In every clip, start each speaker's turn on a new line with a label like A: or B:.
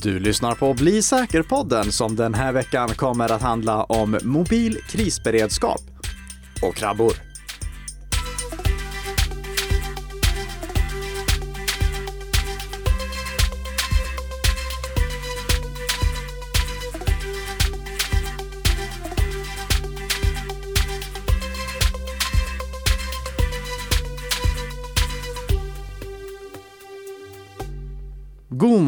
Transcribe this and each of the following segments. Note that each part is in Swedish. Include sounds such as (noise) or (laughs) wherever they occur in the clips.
A: Du lyssnar på Bli säker-podden som den här veckan kommer att handla om mobil krisberedskap och krabbor.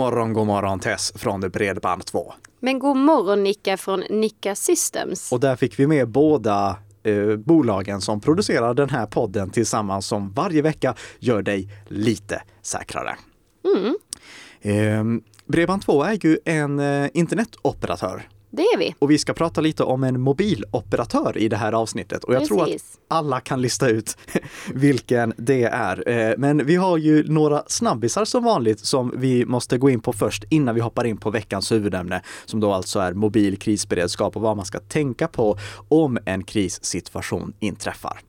A: Morgon, god morgon Tess från Bredband2.
B: Men god morgon Nicka från Nicka Systems.
A: Och där fick vi med båda eh, bolagen som producerar den här podden tillsammans som varje vecka gör dig lite säkrare.
B: Mm,
A: Eh, Bredband2 är ju en eh, internetoperatör
B: det är vi.
A: och vi ska prata lite om en mobiloperatör i det här avsnittet. Och jag tror att
B: Precis.
A: alla kan lista ut (laughs) vilken det är. Eh, Men vi har ju några snabbisar som vanligt som vi måste gå in på först innan vi hoppar in på veckans huvudämne som då alltså är mobil krisberedskap och vad man ska tänka på om en krissituation inträffar.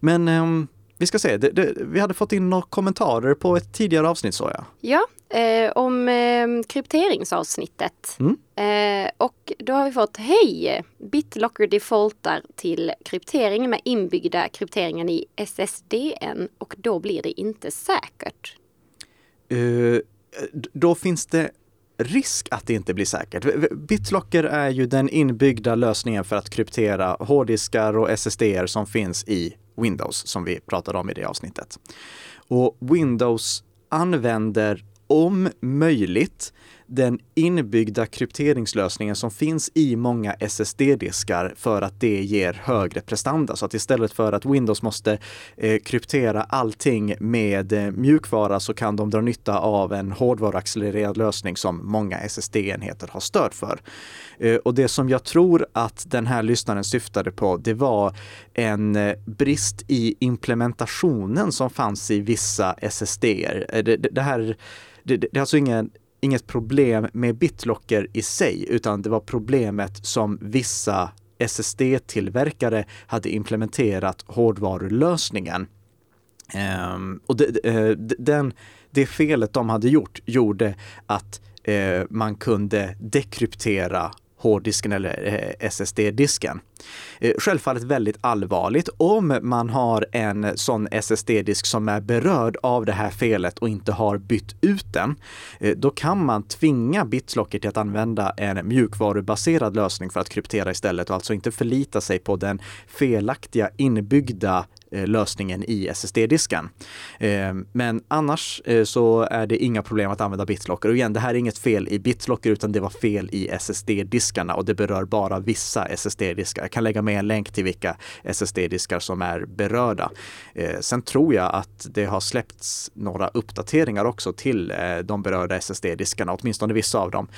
A: Men ehm, vi ska se, det, det, vi hade fått in några kommentarer på ett tidigare avsnitt såg jag.
B: Ja, eh, om eh, krypteringsavsnittet.
A: Mm.
B: Eh, och då har vi fått Hej! BitLocker defaultar till kryptering med inbyggda krypteringen i SSDN och då blir det inte säkert.
A: Eh, då finns det risk att det inte blir säkert. BitLocker är ju den inbyggda lösningen för att kryptera hårddiskar och SSDer som finns i Windows som vi pratade om i det avsnittet. Och Windows använder om möjligt den inbyggda krypteringslösningen som finns i många SSD-diskar för att det ger högre prestanda. Så att istället för att Windows måste eh, kryptera allting med eh, mjukvara så kan de dra nytta av en hårdvaruaccelererad lösning som många SSD-enheter har stöd för. Eh, och det som jag tror att den här lyssnaren syftade på, det var en eh, brist i implementationen som fanns i vissa SSD-er. Eh, Det, det, det här det, det är alltså ingen, inget problem med BitLocker i sig, utan det var problemet som vissa SSD-tillverkare hade implementerat hårdvarulösningen. Ehm, och det, eh, den, det felet de hade gjort gjorde att eh, man kunde dekryptera hårddisken eller eh, SSD-disken. Eh, självfallet väldigt allvarligt om man har en sån SSD-disk som är berörd av det här felet och inte har bytt ut den. Eh, då kan man tvinga BitLocker till att använda en mjukvarubaserad lösning för att kryptera istället och alltså inte förlita sig på den felaktiga inbyggda Eh, lösningen i SSD-disken. Eh, men annars eh, så är det inga problem att använda BitLocker. Och igen, det här är inget fel i BitLocker utan det var fel i SSD-diskarna och det berör bara vissa SSD-diskar. Jag kan lägga med en länk till vilka SSD-diskar som är berörda. Sen tror jag att det har släppts några uppdateringar också till de berörda SSD-diskarna, åtminstone vissa av dem.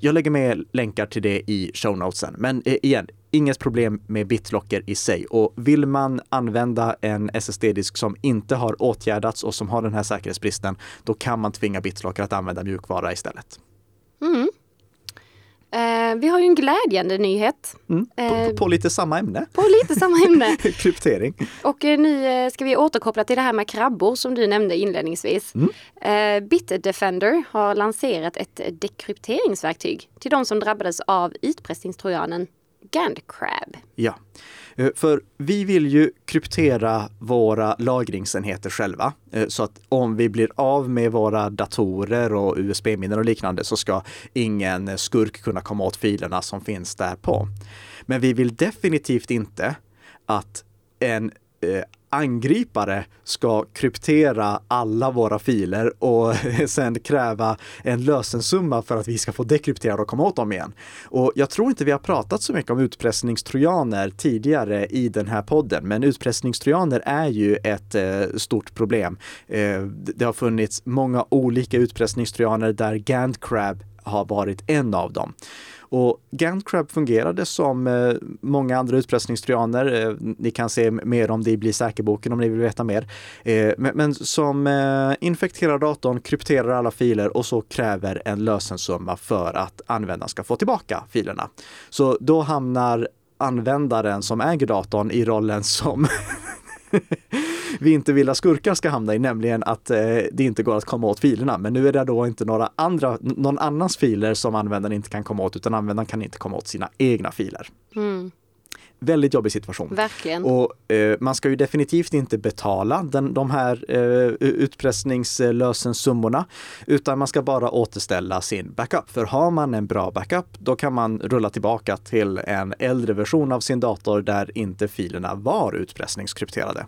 A: Jag lägger med länkar till det i show notesen. Men igen, inget problem med BitLocker i sig. Och vill man använda en SSD-disk som inte har åtgärdats och som har den här säkerhetsbristen, då kan man tvinga BitLocker att använda mjukvara istället.
B: Mm. Eh, vi har ju en glädjande nyhet
A: Mm. På,
B: Eh,
A: på, på lite samma ämne,
B: på lite samma ämne. (laughs)
A: kryptering.
B: Och eh, nu eh, ska vi återkoppla till det här med krabbor som du nämnde inledningsvis.
A: Mm.
B: Eh, Bitdefender har lanserat ett dekrypteringsverktyg till de som drabbades av utpressningstrojanen Gandcrab.
A: Ja, eh, för vi vill ju kryptera våra lagringsenheter själva. Eh, så att om vi blir av med våra datorer och USB-minnen och liknande så ska ingen skurk kunna komma åt filerna som finns där på. Men vi vill definitivt inte att en eh, angripare ska kryptera alla våra filer och (laughs) sen kräva en lösensumma för att vi ska få dekryptera och komma åt dem igen. Och jag tror inte vi har pratat så mycket om utpressningstrojaner tidigare i den här podden, men utpressningstrojaner är ju ett eh, stort problem. Eh, det har funnits många olika utpressningstrojaner där Gantcrab har varit en av dem. Och Gantcrab fungerade som eh, många andra utpressningstrojaner. Eh, ni kan se mer om det i Bli säker-boken om ni vill veta mer. Eh, men, som infekterar datorn, krypterar alla filer och så kräver en lösensumma för att användaren ska få tillbaka filerna. Så då hamnar användaren som äger datorn i rollen som (laughs) (laughs) vi inte vill att skurkar ska hamna i, nämligen att eh, det inte går att komma åt filerna. Men nu är det då inte några andra, någon annans filer som användaren inte kan komma åt, utan användaren kan inte komma åt sina egna filer.
B: Mm.
A: Väldigt jobbig situation.
B: Verkligen.
A: Och eh, man ska ju definitivt inte betala den, de här eh, utpressningslösensummorna, utan man ska bara återställa sin backup. För har man en bra backup, då kan man rulla tillbaka till en äldre version av sin dator där inte filerna var utpressningskrypterade.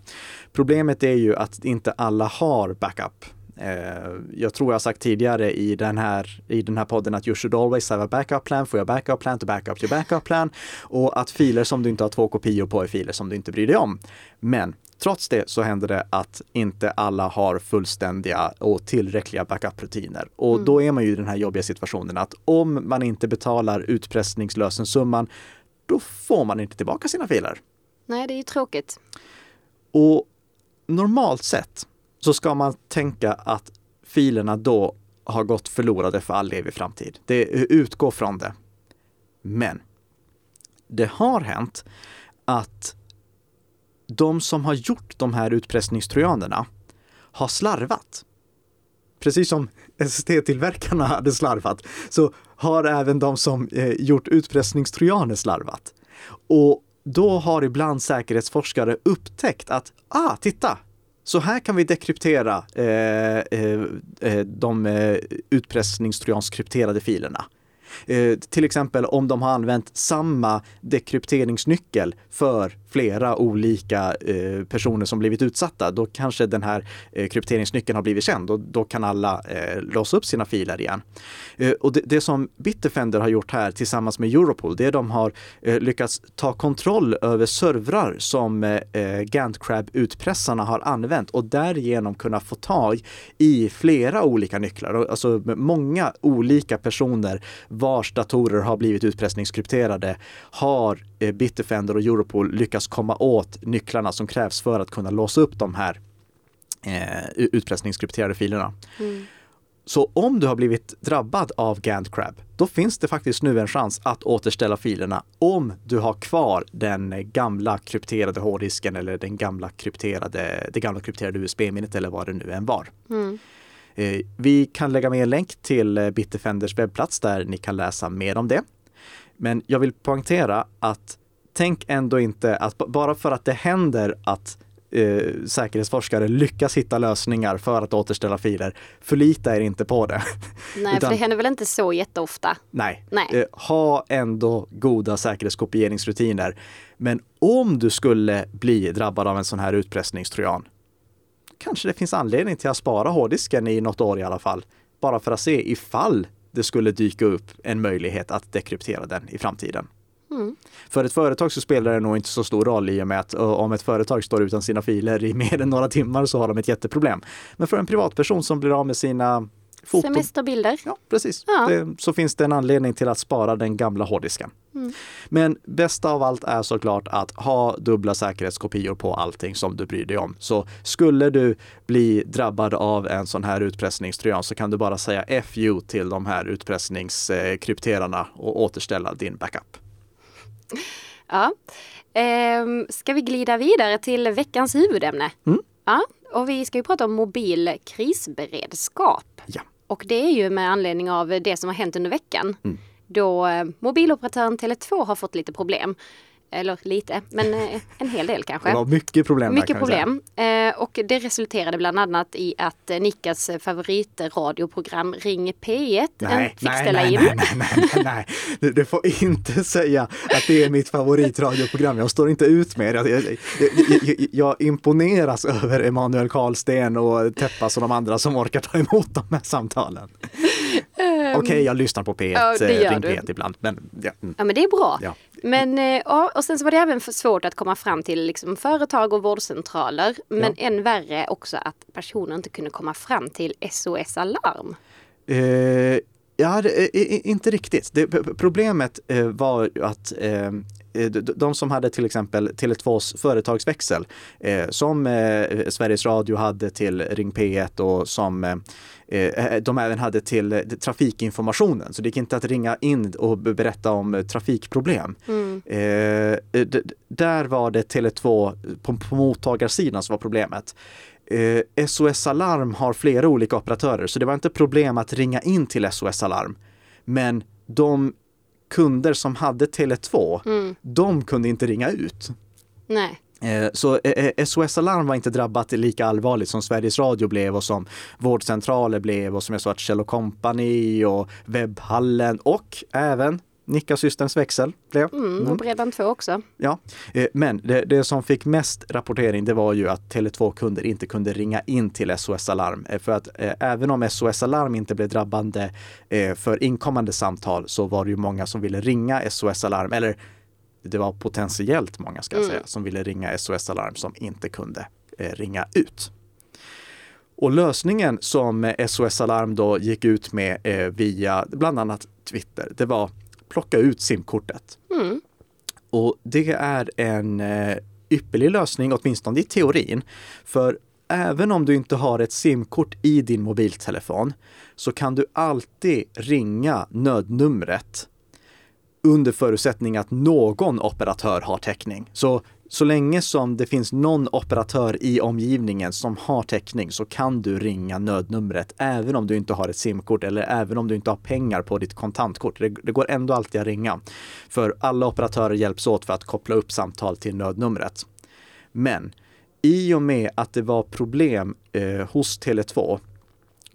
A: Problemet är ju att inte alla har backup jag tror jag sagt tidigare i den, här, i den här podden att you should always have a backup plan for your backup plan to backup your backup plan. Och att filer som du inte har två kopior på är filer som du inte bryr dig om. Men trots det så händer det att inte alla har fullständiga och tillräckliga backup-rutiner. Och mm. då är man ju i den här jobbiga situationen att om man inte betalar utpressningslösensumman, då får man inte tillbaka sina filer.
B: Nej, det är ju tråkigt.
A: Och normalt sett så ska man tänka att filerna då har gått förlorade för all evig framtid. Det utgår från det. Men det har hänt att de som har gjort de här utpressningstrojanerna har slarvat. Precis som SST-tillverkarna hade slarvat så har även de som eh, gjort utpressningstrojaner slarvat. Och då har ibland säkerhetsforskare upptäckt att, ah, titta, så här kan vi dekryptera eh, eh, eh de eh, utpressningstrojanskrypterade filerna. Eh, till exempel om de har använt samma dekrypteringsnyckel för flera olika eh, personer som blivit utsatta, då kanske den här eh, krypteringsnyckeln har blivit känd och då kan alla eh, låsa upp sina filer igen. Eh, och det, det, som Bitdefender har gjort här tillsammans med Europol, det är de har eh, lyckats ta kontroll över servrar som eh, eh GantCrab-utpressarna har använt och därigenom kunna få tag i flera olika nycklar, alltså många olika personer vars datorer har blivit utpressningskrypterade har eh, Bitdefender och Europol lyckats komma åt nycklarna som krävs för att kunna låsa upp de här eh, utpressningskrypterade filerna. Mm. Så om du har blivit drabbad av Gantt Crab, då finns det faktiskt nu en chans att återställa filerna om du har kvar den gamla krypterade hårddisken eller den gamla krypterade, det gamla krypterade USB-minnet eller vad det nu än var. Mm. Eh, vi kan lägga med en länk till eh, Bitdefenders webbplats där ni kan läsa mer om det. Men jag vill poängtera att tänk ändå inte att bara för att det händer att eh, säkerhetsforskare lyckas hitta lösningar för att återställa filer, förlita er inte på det. (laughs)
B: Nej, Utan, för det händer väl inte så jätteofta?
A: Nej. nej. Eh, ha ändå goda säkerhetskopieringsrutiner. Men om du skulle bli drabbad av en sån här utpressningstrojan, kanske det finns anledning till att spara hårddisken i något år i alla fall. Bara för att se ifall det skulle dyka upp en möjlighet att dekryptera den i framtiden. Mm. För ett företag så spelar det nog inte så stor roll i och med att om ett företag står utan sina filer i mer än några timmar så har de ett jätteproblem. Men för en privatperson som blir av med sina
B: foton. Semesterbilder.
A: Ja, precis. Ja. Det, så finns det en anledning till att spara den gamla hårddisken. Mm. Men bäst av allt är såklart att ha dubbla säkerhetskopior på allting som du bryr dig om. Så skulle du bli drabbad av en sån här utpressningstrojan så kan du bara säga FU till de här utpressningskrypterarna och återställa din backup.
B: Ja. Ehm, ska vi glida vidare till veckans huvudämne? Mm. Ja, och vi ska ju prata om mobil krisberedskap.
A: Ja.
B: Och det är ju med anledning av det som har hänt under veckan. Mm. Då eh, mobiloperatören Tele2 har fått lite problem. Eller lite, men eh, en hel del kanske.
A: Det var mycket problem.
B: Mycket där, problem. Eh, och det resulterade bland annat i att eh, Nickas favoritradioprogram Ring P1 nej, fick
A: nej,
B: ställa
A: nej,
B: in.
A: Nej, nej, nej, nej. Du, du, får inte säga att det är mitt favoritradioprogram. Jag står inte ut med det. Jag, jag, jag, jag imponeras över Emanuel Karlsten och Teppas och de andra som orkar ta emot de här samtalen. Okej, okay, jag lyssnar på P1, ja, Ring P1 ibland. Men,
B: ja. Mm. ja, men det är bra. Ja. Men eh, ja, och sen så var det även svårt att komma fram till liksom, företag och vårdcentraler. Men ja. än värre också att personer inte kunde komma fram till SOS Alarm.
A: Eh, ja, det, inte riktigt. Det, problemet eh, var att eh, eh, d- de som hade till exempel Tele2s företagsväxel eh, som eh, Sveriges Radio hade till Ring P1 och som eh, eh, de även hade till eh, trafikinformationen. Så det gick inte att ringa in och be- berätta om eh, trafikproblem.
B: Mm.
A: Eh, där var det Tele2 på, på mottagarsidan som var problemet. Eh, SOS Alarm har flera olika operatörer så det var inte problem att ringa in till SOS Alarm. Men de kunder som hade Tele2,
B: Mm.
A: de kunde inte ringa ut.
B: Nej.
A: Eh, Så eh, eh, SOS Alarm var inte drabbat lika allvarligt som Sveriges Radio blev och som vårdcentraler blev och som jag sa att Kjell Company och Webbhallen och även Nicka Systems växel blev.
B: Mm.
A: Mm.
B: Och Bredband2 också.
A: Ja, eh, men det, det som fick mest rapportering det var ju att Tele2-kunder inte kunde ringa in till SOS Alarm. Eh, För att eh, även om SOS Alarm inte blev drabbande för inkommande samtal så var det ju många som ville ringa SOS Alarm, eller det var potentiellt många ska jag
B: Mm.
A: säga, som ville ringa SOS Alarm som inte kunde ringa ut. Och lösningen som SOS Alarm då gick ut med via bland annat Twitter, det var plocka ut simkortet.
B: Mm.
A: Och det är en eh, ypperlig lösning, åtminstone i teorin. För även om du inte har ett simkort i din mobiltelefon så kan du alltid ringa nödnumret under förutsättning att någon operatör har täckning. Så, så länge som det finns någon operatör i omgivningen som har täckning så kan du ringa nödnumret även om du inte har ett simkort eller även om du inte har pengar på ditt kontantkort. Det, det går ändå alltid att ringa. För alla operatörer hjälps åt för att koppla upp samtal till nödnumret. Men i och med att det var problem eh, hos Tele2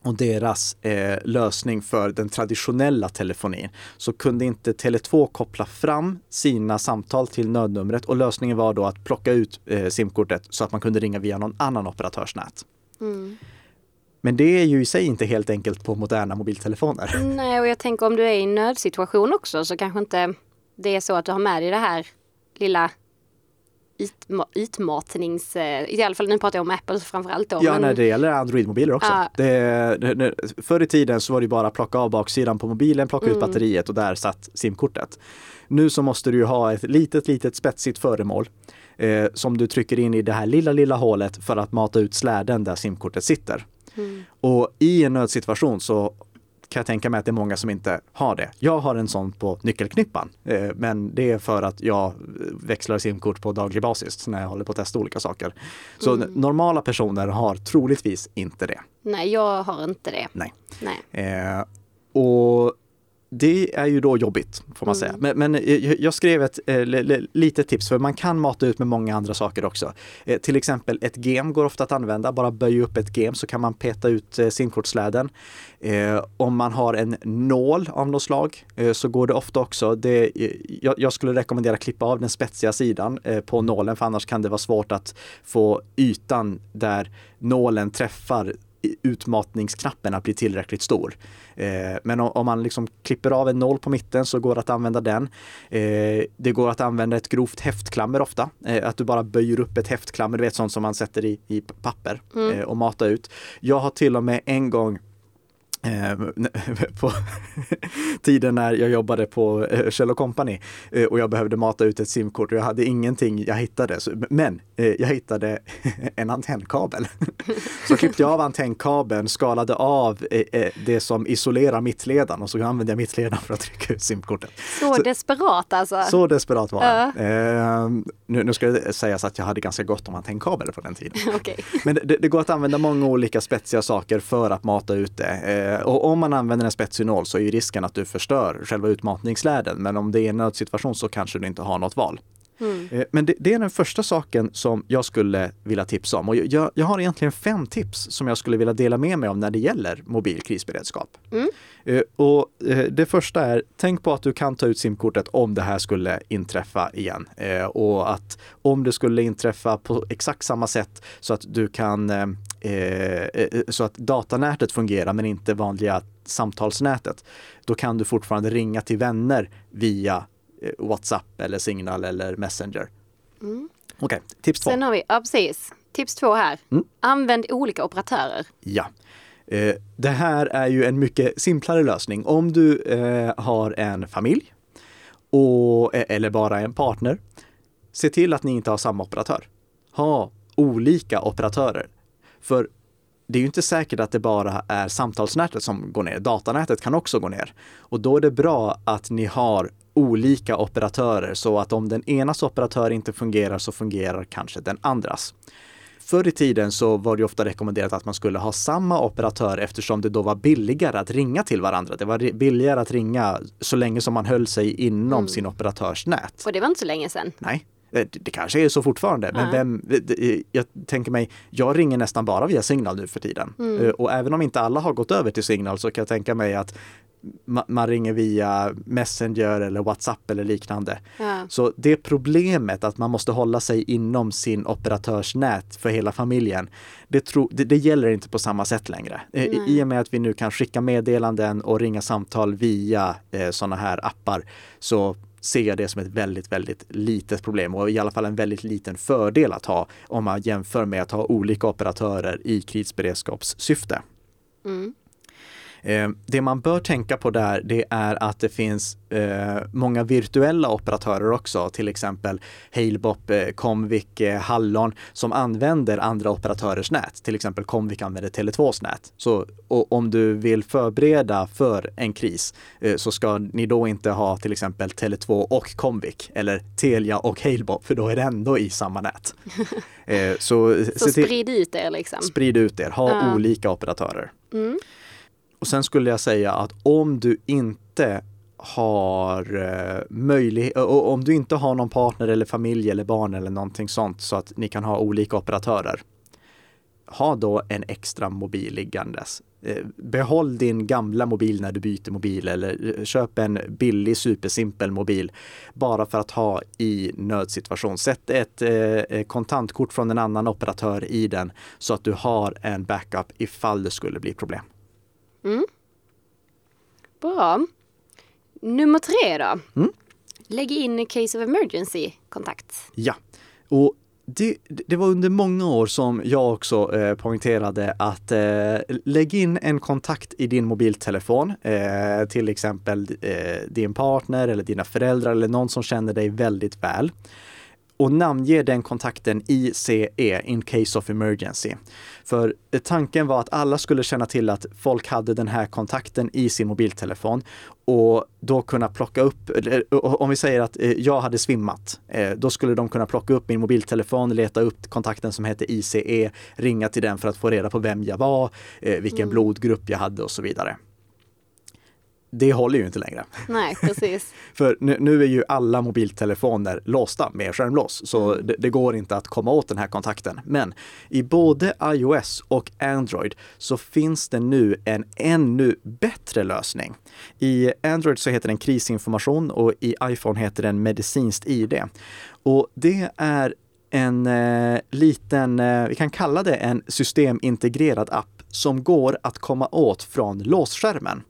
A: och deras eh, lösning för den traditionella telefonin så kunde inte Tele2 koppla fram sina samtal till nödnumret och lösningen var då att plocka ut eh, simkortet så att man kunde ringa via någon annan operatörsnät.
B: Mm.
A: Men det är ju i sig inte helt enkelt på moderna mobiltelefoner. (laughs)
B: Nej, och jag tänker om du är i en nödsituation också så kanske inte det är så att du har med dig det här lilla utma- utmatnings... eh, I alla fall nu pratar jag om Apple framförallt då.
A: Ja,
B: men-
A: när det gäller Android-mobiler också.
B: Ja.
A: Det, förr i tiden så var det bara att plocka av baksidan på mobilen, plocka ut
B: Mm.
A: batteriet och där satt simkortet. Nu så måste du ju ha ett litet, litet spetsigt föremål eh, som du trycker in i det här lilla, lilla hålet för att mata ut släden där simkortet sitter.
B: Mm.
A: Och i en nödsituation så kan jag tänka mig att det är många som inte har det. Jag har en sån på nyckelknippan, eh, men det är för att jag växlar simkort på daglig basis när jag håller på att testa olika saker. Så
B: Mm.
A: normala personer har troligtvis inte det.
B: Nej, jag har inte det.
A: Nej.
B: Nej.
A: Eh, och det är ju då jobbigt får man
B: Mm.
A: säga. Men, men jag, jag skrev ett eh, li- li- litet tips för man kan mata ut med många andra saker också. Eh, till exempel ett gem går ofta att använda. Bara böja upp ett gem så kan man peta ut eh, simkortsläden. Eh, om man har en nål av något slag eh, så går det ofta också. Det, eh, jag, jag skulle rekommendera att klippa av den spetsiga sidan eh, på nålen för annars kan det vara svårt att få ytan där nålen träffar utmatningsknappen att bli tillräckligt stor. Eh, men om, man liksom klipper av en nål på mitten så går det att använda den. Eh, det går att använda ett grovt häftklammer ofta. Eh, att du bara böjer upp ett häftklammer, du vet sånt som man sätter i, i papper
B: Mm.
A: och matar ut. Jag har till och med en gång (laughs) på tiden när jag jobbade på eh, Kjell Company eh, och jag behövde mata ut ett simkort och jag hade ingenting jag hittade. Men eh, jag hittade (laughs) en antennkabel. (laughs) Så klippte jag av antennkabeln, skalade av eh, eh, det som isolerar mittledaren och så använde jag mittledaren för att trycka ut simkortet.
B: Så,
A: Så-
B: desperat alltså.
A: Så desperat var jag.
B: Ja.
A: Eh, nu, nu ska det sägas att jag hade ganska gott om antennkabel på den tiden.
B: Okej.
A: Men det, det går att använda många olika spetsiga saker för att mata ut det. Eh, och om man använder en spetsig nål så är ju risken att du förstör själva utmatningsläden. Men om det är en nödsituation så kanske du inte har något val.
B: Mm.
A: Eh, Men det, det är den första saken som jag skulle vilja tipsa om. Och jag, jag har egentligen fem tips som jag skulle vilja dela med mig om när det gäller mobil krisberedskap.
B: Mm.
A: Eh, Och det första är, tänk på att du kan ta ut simkortet om det här skulle inträffa igen. Och att om det skulle inträffa på exakt samma sätt så att du kan eh, eh, så att datanätet fungerar men inte vanliga samtalsnätet. Då kan du fortfarande ringa till vänner via eh, WhatsApp eller Signal eller Messenger.
B: Mm.
A: Okej, tips två.
B: Sen har vi, ja precis. Tips två här.
A: Mm.
B: Använd olika operatörer.
A: Ja. Eh, Det här är ju en mycket simplare lösning. Om du eh, har en familj och, eller bara en partner. Se till att ni inte har samma operatör. Ha olika operatörer. För det är ju inte säkert att det bara är samtalsnätet som går ner. Datanätet kan också gå ner. Och då är det bra att ni har olika operatörer så att om den enas operatör inte fungerar så fungerar kanske den andras. Förr i tiden så var det ofta rekommenderat att man skulle ha samma operatör eftersom det då var billigare att ringa till varandra. Det var billigare att ringa så länge som man höll sig inom mm. sin operatörs nät.
B: Och det var inte så länge sedan.
A: Nej. Eh, det kanske är så fortfarande, men vem, jag tänker mig, jag ringer nästan bara via Signal nu för tiden. Mm. Eh, och även om inte alla har gått över till Signal så kan jag tänka mig att man ringer via Messenger eller WhatsApp eller liknande. Ja. Så det problemet att man måste hålla sig inom sin operatörsnät för hela familjen, det, tro, det, det gäller inte på samma sätt längre. Eh, Nej. I och med att vi nu kan skicka meddelanden och ringa samtal via eh, sådana här appar så ser jag det som ett väldigt, väldigt litet problem och i alla fall en väldigt liten fördel att ha om man jämför med att ha olika operatörer i krisberedskapssyfte. Mm. Eh, det man bör tänka på där, det är att det finns eh, många virtuella operatörer också, till exempel Halebop, eh, Comvik, Hallon, som använder andra operatörers nät. Till exempel Comvik använder Tele2s nät. Så om du vill förbereda för en kris eh, så ska ni då inte ha till exempel Tele2 och Comvik eller Telia och Halebop, för då är det ändå i samma nät. (laughs)
B: Så, så sprid ut er liksom.
A: Sprid ut er, ha uh. olika operatörer. Mm. Och sen skulle jag säga att om du inte har eh, möjlighet, och om du inte har någon partner eller familj eller barn eller någonting sånt så att ni kan ha olika operatörer. Ha då en extra mobil liggandes. Eh, behåll din gamla mobil när du byter mobil eller eh, köp en billig supersimpel mobil bara för att ha i nödsituation. Sätt ett eh, eh, kontantkort från en annan operatör i den så att du har en backup ifall det skulle bli problem. Mm.
B: Bra. Nummer tre då. Mm. Lägg in case of emergency kontakt.
A: Ja, och det, det, var under många år som jag också eh, poängterade att eh, lägg in en kontakt i din mobiltelefon, eh, till exempel eh, din partner eller dina föräldrar eller någon som känner dig väldigt väl och namnge den kontakten ICE, in case of emergency. För tanken var att alla skulle känna till att folk hade den här kontakten i sin mobiltelefon och då kunna plocka upp, om vi säger att eh, jag hade svimmat, eh, då skulle de kunna plocka upp min mobiltelefon, leta upp kontakten som hette ICE, ringa till den för att få reda på vem jag var, eh, vilken mm. blodgrupp jag hade och så vidare det håller ju inte längre.
B: Nej, precis. (laughs)
A: För nu, nu, är ju alla mobiltelefoner låsta med skärmlås, så mm. det, det, går inte att komma åt den här kontakten. Men i både iOS och Android så finns det nu en ännu bättre lösning. I Android så heter den krisinformation och i iPhone heter den medicinskt ID. Och det är en eh, liten, eh, vi kan kalla det en systemintegrerad app som går att komma åt från låsskärmen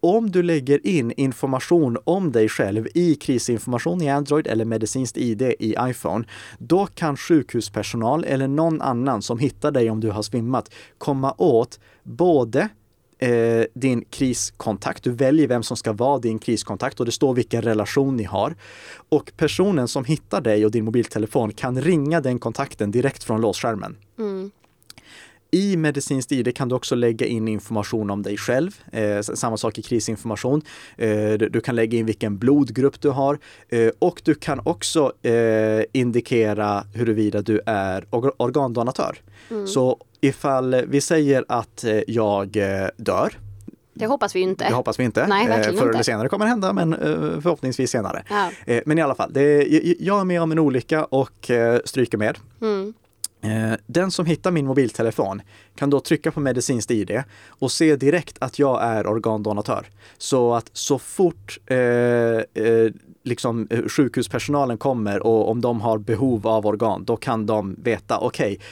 A: om du lägger in information om dig själv i krisinformation i Android eller medicinskt ID i iPhone, då kan sjukhuspersonal eller någon annan som hittar dig om du har svimmat komma åt både eh, din kriskontakt. Du väljer vem som ska vara din kriskontakt och det står vilken relation ni har. Och personen som hittar dig och din mobiltelefon kan ringa den kontakten direkt från låsskärmen. Mm. I medicinskt ID kan du också lägga in information om dig själv. Eh, samma sak i krisinformation. Eh, du, du, kan lägga in vilken blodgrupp du har eh, och du kan också eh, indikera huruvida du är or organdonatör. Mm. Så ifall vi säger att eh, jag eh, dör
B: det hoppas vi inte.
A: Det hoppas vi inte.
B: Nej, verkligen
A: Förr eller senare kommer det hända, men förhoppningsvis senare. Ja. Men i alla fall, det, jag är med om en olycka och stryker med. Mm. Eh, den som hittar min mobiltelefon kan då trycka på medicinskt ID och se direkt att jag är organdonatör. Så att så fort eh, eh, liksom eh, sjukhuspersonalen kommer och om de har behov av organ, då kan de veta, okej, okay,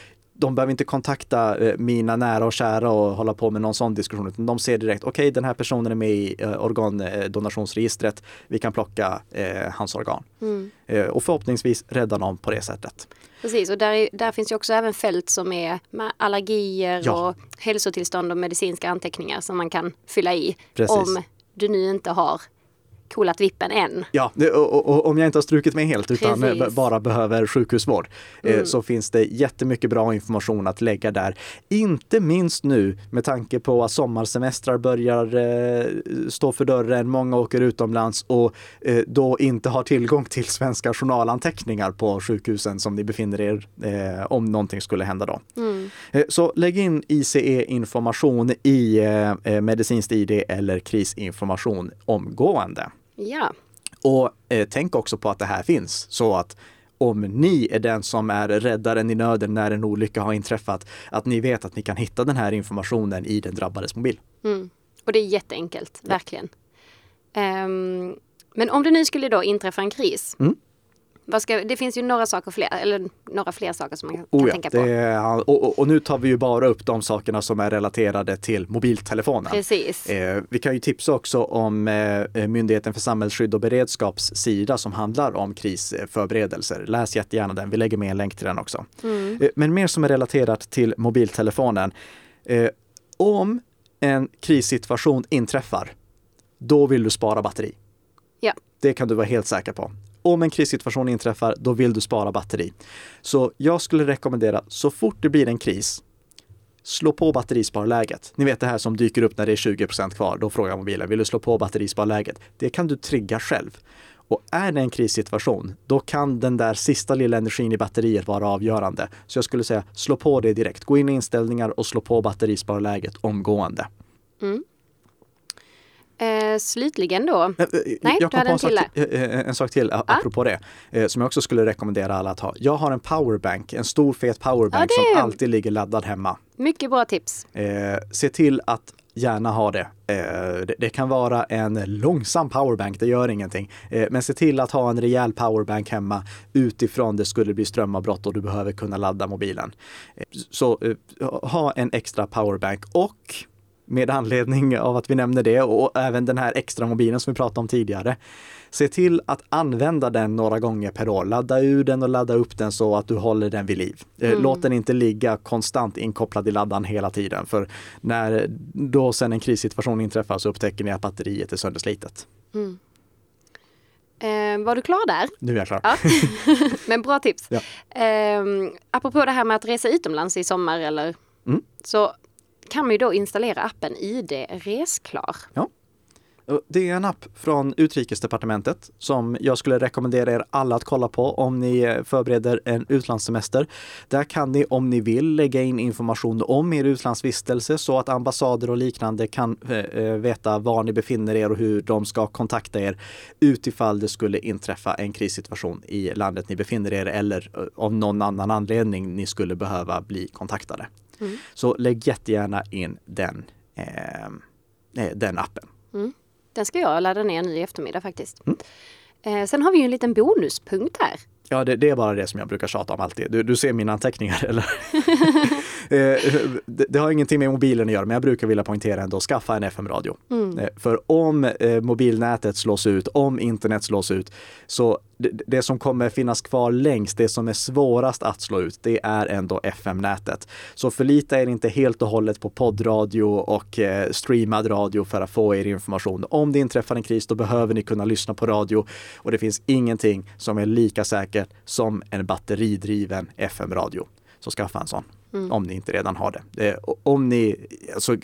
A: de behöver inte kontakta eh, mina nära och kära och hålla på med någon sån diskussion, utan de ser direkt, okej, okay, den här personen är med i eh, organdonationsregistret, vi kan plocka eh, hans organ. Mm. Eh, och förhoppningsvis rädda någon på det sättet.
B: Precis, och där, där finns ju också även fält som är med allergier ja. och hälsotillstånd och medicinska anteckningar som man kan fylla i. Precis. Om du nu inte har coolat vippen än.
A: Ja, och, och, och, om jag inte har strukit mig helt utan
B: Precis.
A: eh, bara behöver sjukhusvård eh,
B: Mm.
A: så finns det jättemycket bra information att lägga där. Inte minst nu med tanke på att sommarsemestrar börjar eh, stå för dörren, många åker utomlands och eh, då inte har tillgång till svenska journalanteckningar på sjukhusen som ni befinner er eh, om någonting skulle hända då.
B: Mm.
A: Så lägg in ICE-information i eh, medicinskt ID eller krisinformation omgående.
B: Ja,
A: Och eh, tänk också på att det här finns så att om ni är den som är räddaren i nöden när en olycka har inträffat, att ni vet att ni kan hitta den här informationen i den drabbades mobil.
B: mm. och det är jätteenkelt, verkligen. Ehm, men om det nu skulle då inträffa en kris.
A: Mm.
B: Ska, det finns ju några saker fler, eller några fler saker som man kan
A: Oh ja,
B: tänka på.
A: är, och, och, nu tar vi ju bara upp de sakerna som är relaterade till mobiltelefonen.
B: Precis.
A: Eh, vi kan ju tipsa också om eh, Myndigheten för samhällsskydd och beredskaps sida som handlar om krisförberedelser. Läs jättegärna den, vi lägger med en länk till den också.
B: Mm.
A: Eh, men mer som är relaterat till mobiltelefonen. Eh, om en krissituation inträffar, då vill du spara batteri.
B: Ja.
A: Det kan du vara helt säker på. Om en krissituation inträffar, då vill du spara batteri. Så jag skulle rekommendera, så fort det blir en kris, slå på batterisparläget. Ni vet det här som dyker upp när det är 20% kvar. Då frågar mobilen, vill du slå på batterisparläget? Det kan du trigga själv. Och är det en krissituation, då kan den där sista lilla energin i batteriet vara avgörande. Så jag skulle säga, slå på det direkt. Gå in i inställningar och slå på batterisparläget omgående. Mm.
B: Eh, slutligen då.
A: Eh, eh,
B: Nej,
A: jag
B: du
A: kom
B: hade
A: på
B: en
A: sak,
B: till
A: eh, en sak till a- apropå det, eh, som jag också skulle rekommendera alla att ha. Jag har en powerbank, en stor fet powerbank
B: det-
A: som alltid ligger laddad hemma.
B: Mycket bra tips.
A: Se till att gärna ha det. Det. Det kan vara en långsam powerbank, det gör ingenting. Men se till att ha en rejäl powerbank hemma utifrån det skulle bli strömavbrott och du behöver kunna ladda mobilen. Så ha en extra powerbank och med anledning av att vi nämner det och även den här extra mobilen som vi pratade om tidigare. Se till att använda den några gånger per år. Ladda ur den och ladda upp den så att du håller den vid liv. Eh, Låt den inte ligga konstant inkopplad i laddaren hela tiden. För när då sen en krissituation inträffar så upptäcker ni att batteriet är sönderslitet.
B: Eh, var du klar där?
A: Nu är jag klar.
B: Ja. (laughs) Men bra tips.
A: Ja.
B: Eh, apropå det här med att resa utomlands i sommar eller
A: Mm.
B: så kan man ju då installera appen ID Resklar.
A: Ja. Det är en app från Utrikesdepartementet som jag skulle rekommendera er alla att kolla på om ni eh, förbereder en utlandssemester. Där kan ni om ni vill lägga in information om er utlandsvistelse så att ambassader och liknande kan eh, eh, veta var ni befinner er och hur de ska kontakta er utifall det skulle inträffa en krissituation i landet ni befinner er eller eh, av någon annan anledning ni skulle behöva bli kontaktade. Så lägg jättegärna in den, eh, eh, den appen.
B: Den ska jag ladda ner nu i eftermiddag faktiskt.
A: Mm.
B: Eh, sen har vi ju en liten bonuspunkt här.
A: Ja, det, det är bara det som jag brukar tjata om alltid. Du, du ser mina anteckningar, (laughs) eller? (laughs) Eh, det, det har ingenting med mobilen att göra, men jag brukar vilja poängtera ändå, skaffa en FM-radio. Eh, För om eh, mobilnätet slås ut, om internet slås ut, så det, det som kommer finnas kvar längst, det som är svårast att slå ut, det är ändå FM-nätet. Så förlita er inte helt och hållet på poddradio och streamad radio för att få er information. Om det inträffar en kris, då behöver ni kunna lyssna på radio och det finns ingenting som är lika säkert som en batteridriven FM-radio. Så skaffa en sån om ni inte redan har det. Eh, om, ni, alltså,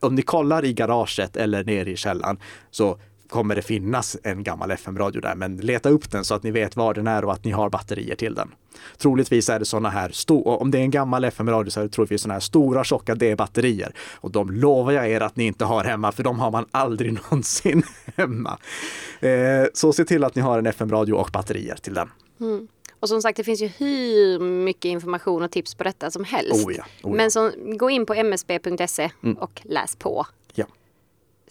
A: om ni kollar i garaget eller nere i källaren så kommer det finnas en gammal FM-radio där, men leta upp den så att ni vet var den är och att ni har batterier till den. Troligtvis är det sådana här, om det är en gammal FM-radio så är det troligtvis sådana här stora tjocka D-batterier. Och de lovar jag er att ni inte har hemma, för de har man aldrig (laughs) någonsin hemma. Eh, så se till att ni har en FM-radio och batterier till den.
B: Och som sagt, det finns ju hur mycket information och tips på detta som helst.
A: Oh ja, oh ja.
B: Men så, gå in på msb.se och läs på.
A: Ja,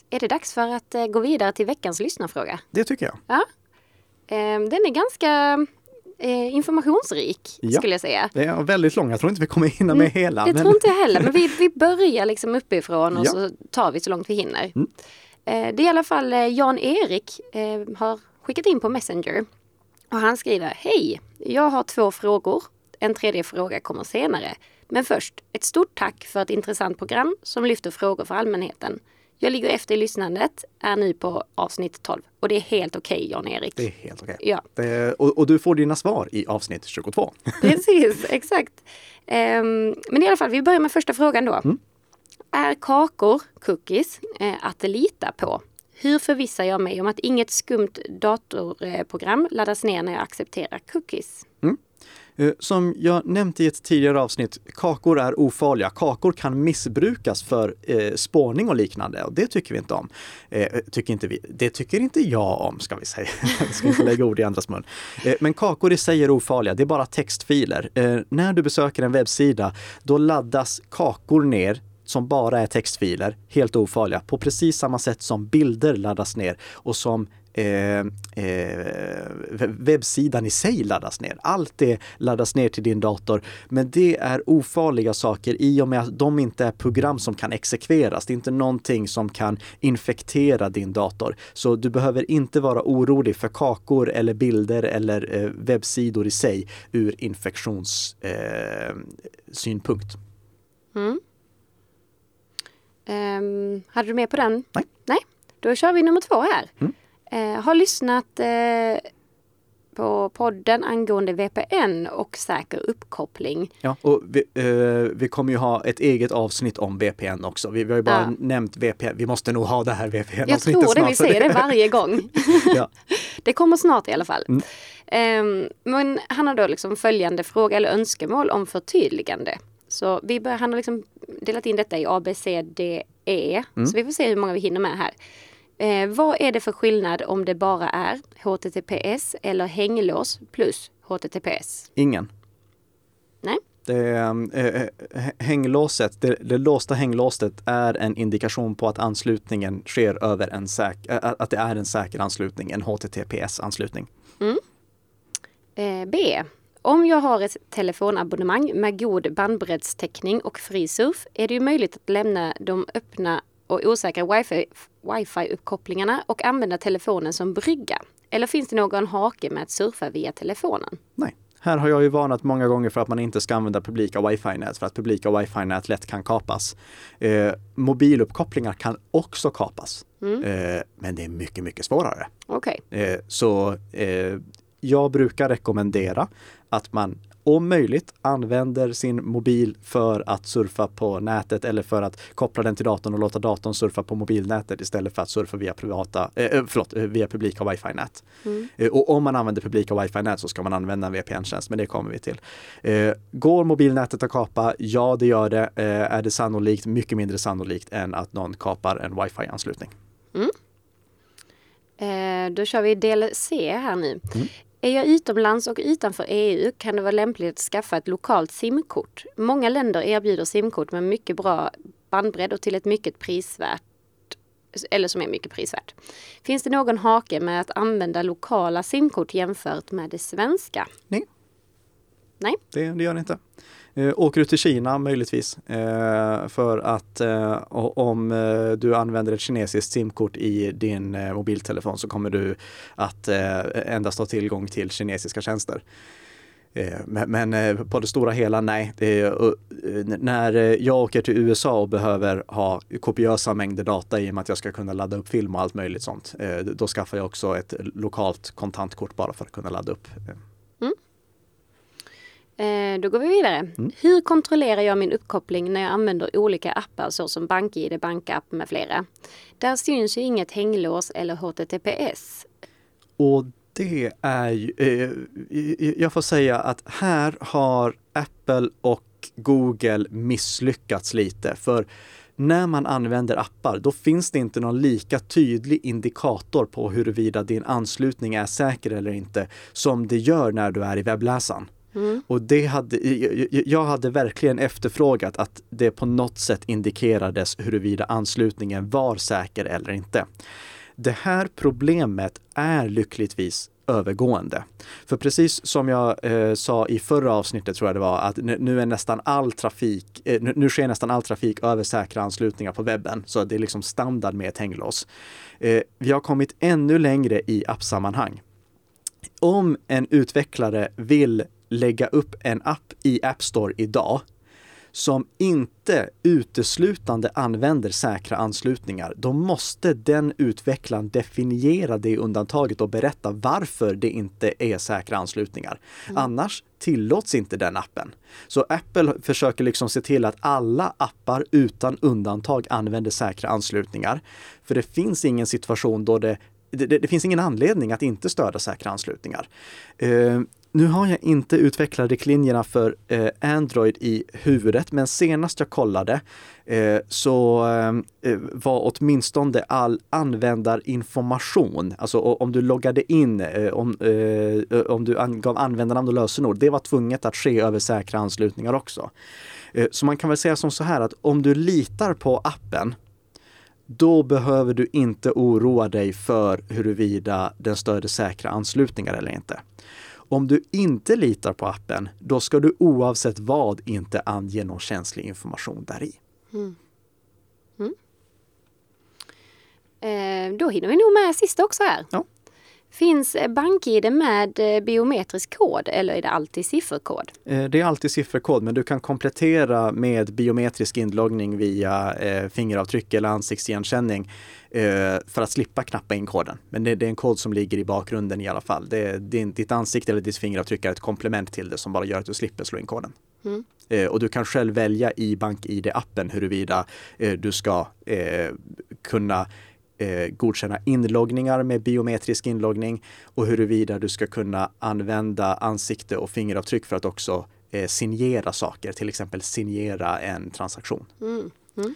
B: Är det dags för att eh, gå vidare till veckans lyssnarfråga?
A: det tycker jag.
B: Ja. Eh, den är ganska eh, informationsrik
A: Ja.
B: skulle jag säga.
A: Det är väldigt lång, jag tror inte vi kommer hinna med hela.
B: Mm, Det
A: men-
B: tror inte jag heller, men vi, vi börjar liksom uppifrån och
A: Ja.
B: så tar vi så långt vi hinner.
A: Mm.
B: Eh, det är i alla fall Jan-Erik har skickat in på Messenger. Och han skriver, hej, jag har två frågor. En tredje fråga kommer senare. Men först, ett stort tack för ett intressant program som lyfter frågor för allmänheten. Jag ligger efter i lyssnandet, är nu på avsnitt 12 och det är helt okej okay, Jan-Erik.
A: Det är helt okej.
B: Okay. Ja.
A: Och, och, du får dina svar i avsnitt 22. (laughs)
B: Precis, exakt. Um, men i alla fall, vi börjar med första frågan då. Mm. Är kakor, cookies, eh, att lita på? Hur förvissar jag mig om att inget skumt datorprogram laddas ner när jag accepterar cookies? Mm.
A: Eh, som jag nämnt i ett tidigare avsnitt, kakor är ofarliga. Kakor kan missbrukas för eh, spårning och liknande och det tycker vi inte om. Eh, eh tycker inte vi. Det tycker inte jag om, ska vi säga. (laughs) jag ska inte lägga ord i andras mun. Eh, men kakor i sig är ofarliga, det är bara textfiler. Eh, när du besöker en webbsida, då laddas kakor ner som bara är textfiler, helt ofarliga, på precis samma sätt som bilder laddas ner och som Eh, eh, webbsidan i sig laddas ner. Allt det laddas ner till din dator. Men det är ofarliga saker i och med att de inte är program som kan exekveras. Det är inte någonting som kan infektera din dator. Så du behöver inte vara orolig för kakor eller bilder eller eh, webbsidor i sig ur infektionssynpunkt. Eh, mm.
B: Um, hade du med på den?
A: Nej.
B: Nej, då kör vi nummer två här. Mm. Uh, har lyssnat uh, på podden angående VPN och säker uppkoppling.
A: Ja, och vi, uh, vi kommer ju ha ett eget avsnitt om VPN också. Vi, vi har ju bara ja. nämnt VPN. Vi måste nog ha det här VPN-avsnittet.
B: Jag tror det, vi säger det varje gång. (laughs) ja. (laughs) Det kommer snart i alla fall. Mm. Um, men han har då liksom följande fråga eller önskemål om förtydligande. Så vi bör, han har liksom delat in detta i A, B, C, D, E. Mm. Så vi får se hur många vi hinner med här. Eh, vad är det för skillnad om det bara är HTTPS eller hänglås plus HTTPS?
A: Ingen.
B: Nej.
A: Det, äh, hänglåset, det, det låsta hänglåset är en indikation på att anslutningen sker över en säk, äh, att det är en säker anslutning, en HTTPS-anslutning. Mm.
B: Eh, B. Om jag har ett telefonabonnemang med god bandbreddstäckning och fri surf är det ju möjligt att lämna de öppna och osäkra wifi-uppkopplingarna wifi och använda telefonen som brygga. Eller finns det någon hake med att surfa via telefonen?
A: Nej. Här har jag ju varnat många gånger för att man inte ska använda publika wifi-nät för att publika wifi-nät lätt kan kapas. Eh, mobiluppkopplingar kan också kapas, mm. eh, men det är mycket, mycket svårare.
B: Okay.
A: Eh, så eh, jag brukar rekommendera att man om möjligt använder sin mobil för att surfa på nätet eller för att koppla den till datorn och låta datorn surfa på mobilnätet istället för att surfa via privata, eh, förlåt, eh, via publika wifi-nät. Mm. Eh, och om man använder publika wifi-nät så ska man använda en VPN-tjänst, men det kommer vi till. Eh, går mobilnätet att kapa? Ja, det gör det. Eh, är det sannolikt? Mycket mindre sannolikt än att någon kapar en wifi-anslutning. Mm.
B: Eh, då kör vi del C här nu. Mm. Är jag utomlands och utanför EU kan det vara lämpligt att skaffa ett lokalt simkort. Många länder erbjuder simkort med mycket bra bandbredd och till ett mycket prisvärt eller som är mycket prisvärt. Finns det någon hake med att använda lokala simkort jämfört med det svenska?
A: Nej.
B: Nej.
A: Det, det gör det inte. Eh, åker du till Kina möjligtvis eh, för att eh, om eh, du använder ett kinesiskt simkort i din eh, mobiltelefon så kommer du att eh, endast ha tillgång till kinesiska tjänster. Eh, men, men på det stora hela, nej. Är, eh, när jag åker till USA och behöver ha kopiösa mängder data i och med att jag ska kunna ladda upp film och allt möjligt sånt, då skaffar jag också ett lokalt kontantkort bara för att kunna ladda upp
B: då går vi vidare. Mm. Hur kontrollerar jag min uppkoppling när jag använder olika appar såsom BankID, BankApp med flera? Där syns ju inget hänglås eller HTTPS.
A: Och det är ju, eh, jag får säga att här har Apple och Google misslyckats lite. För när man använder appar, då finns det inte någon lika tydlig indikator på huruvida din anslutning är säker eller inte som det gör när du är i webbläsaren. Mm. Och det hade, jag hade verkligen efterfrågat att det på något sätt indikerades huruvida anslutningen var säker eller inte. Det här problemet är lyckligtvis övergående. För precis som jag eh, sa i förra avsnittet tror jag det var, att nu är nästan all trafik, eh, nu sker nästan all trafik över säkra anslutningar på webben. Så det är liksom standard med ett hänglås. Eh, vi har kommit ännu längre i appsammanhang. Om en utvecklare vill lägga upp en app i App Store idag som inte uteslutande använder säkra anslutningar, då måste den utvecklaren definiera det undantaget och berätta varför det inte är säkra anslutningar. Mm. Annars tillåts inte den appen. Så Apple försöker liksom se till att alla appar utan undantag använder säkra anslutningar. För det finns ingen situation då det det, det, det, finns ingen anledning att inte stödja säkra anslutningar. Uh, nu har jag inte utvecklat riktlinjerna för eh, Android i huvudet, men senast jag kollade eh, så eh, var åtminstone all användarinformation, alltså om du loggade in, eh, om, eh, om du angav användarnamn och lösenord, det var tvunget att ske över säkra anslutningar också. Så man kan väl säga som så här att om du litar på appen då behöver du inte oroa dig för huruvida den stöder säkra anslutningar eller inte. Om du inte litar på appen, då ska du oavsett vad inte ange någon känslig information där i. Mm. Mm.
B: Eh, då hinner vi nog med sista också här. Ja. Finns BankID med eh, biometrisk kod eller är det alltid sifferkod?
A: Eh, det är alltid sifferkod, men du kan komplettera med biometrisk inloggning via eh, fingeravtryck eller ansiktsigenkänning för att slippa knappa in koden. Men det, är en kod som ligger i bakgrunden i alla fall. Det, din, ditt ansikte eller ditt fingeravtryck är ett komplement till det som bara gör att du slipper slå in koden. Mm. Och du kan själv välja i BankID-appen huruvida du ska kunna eh, godkänna inloggningar med biometrisk inloggning och huruvida du ska kunna använda ansikte och fingeravtryck för att också eh, signera saker, till exempel signera en transaktion. Mm. Mm.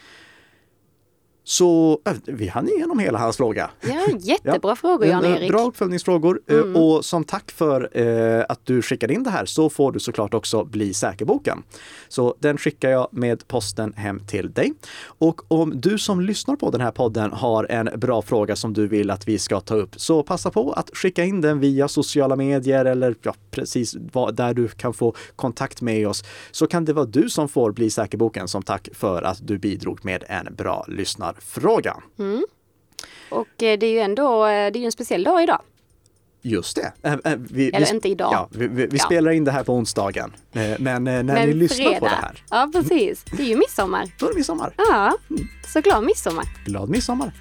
A: Så äh, vi hann igenom hela hans fråga.
B: Ja, jättebra (laughs) ja. frågor Jan-Erik.
A: Bra uppföljningsfrågor. Eh, mm. Och som tack för eh, att du skickade in det här så får du såklart också Bli säker-boken. Så den skickar jag med posten hem till dig. Och om du som lyssnar på den här podden har en bra fråga som du vill att vi ska ta upp så passa på att skicka in den via sociala medier eller ja, precis där du kan få kontakt med oss. Så kan det vara du som får Bli säker-boken som tack för att du bidrog med en bra lyssnar fråga. Mm.
B: Och eh, det är ju ändå eh, det är en speciell dag idag.
A: Just det.
B: Vi, Eller vi, inte idag.
A: Ja, vi, vi, vi ja. spelar in det här på onsdagen. Men när Men ni lyssnar på det här.
B: Ja, precis. Det är ju midsommar.
A: Då är det midsommar.
B: Ja, så glad midsommar.
A: Glad midsommar.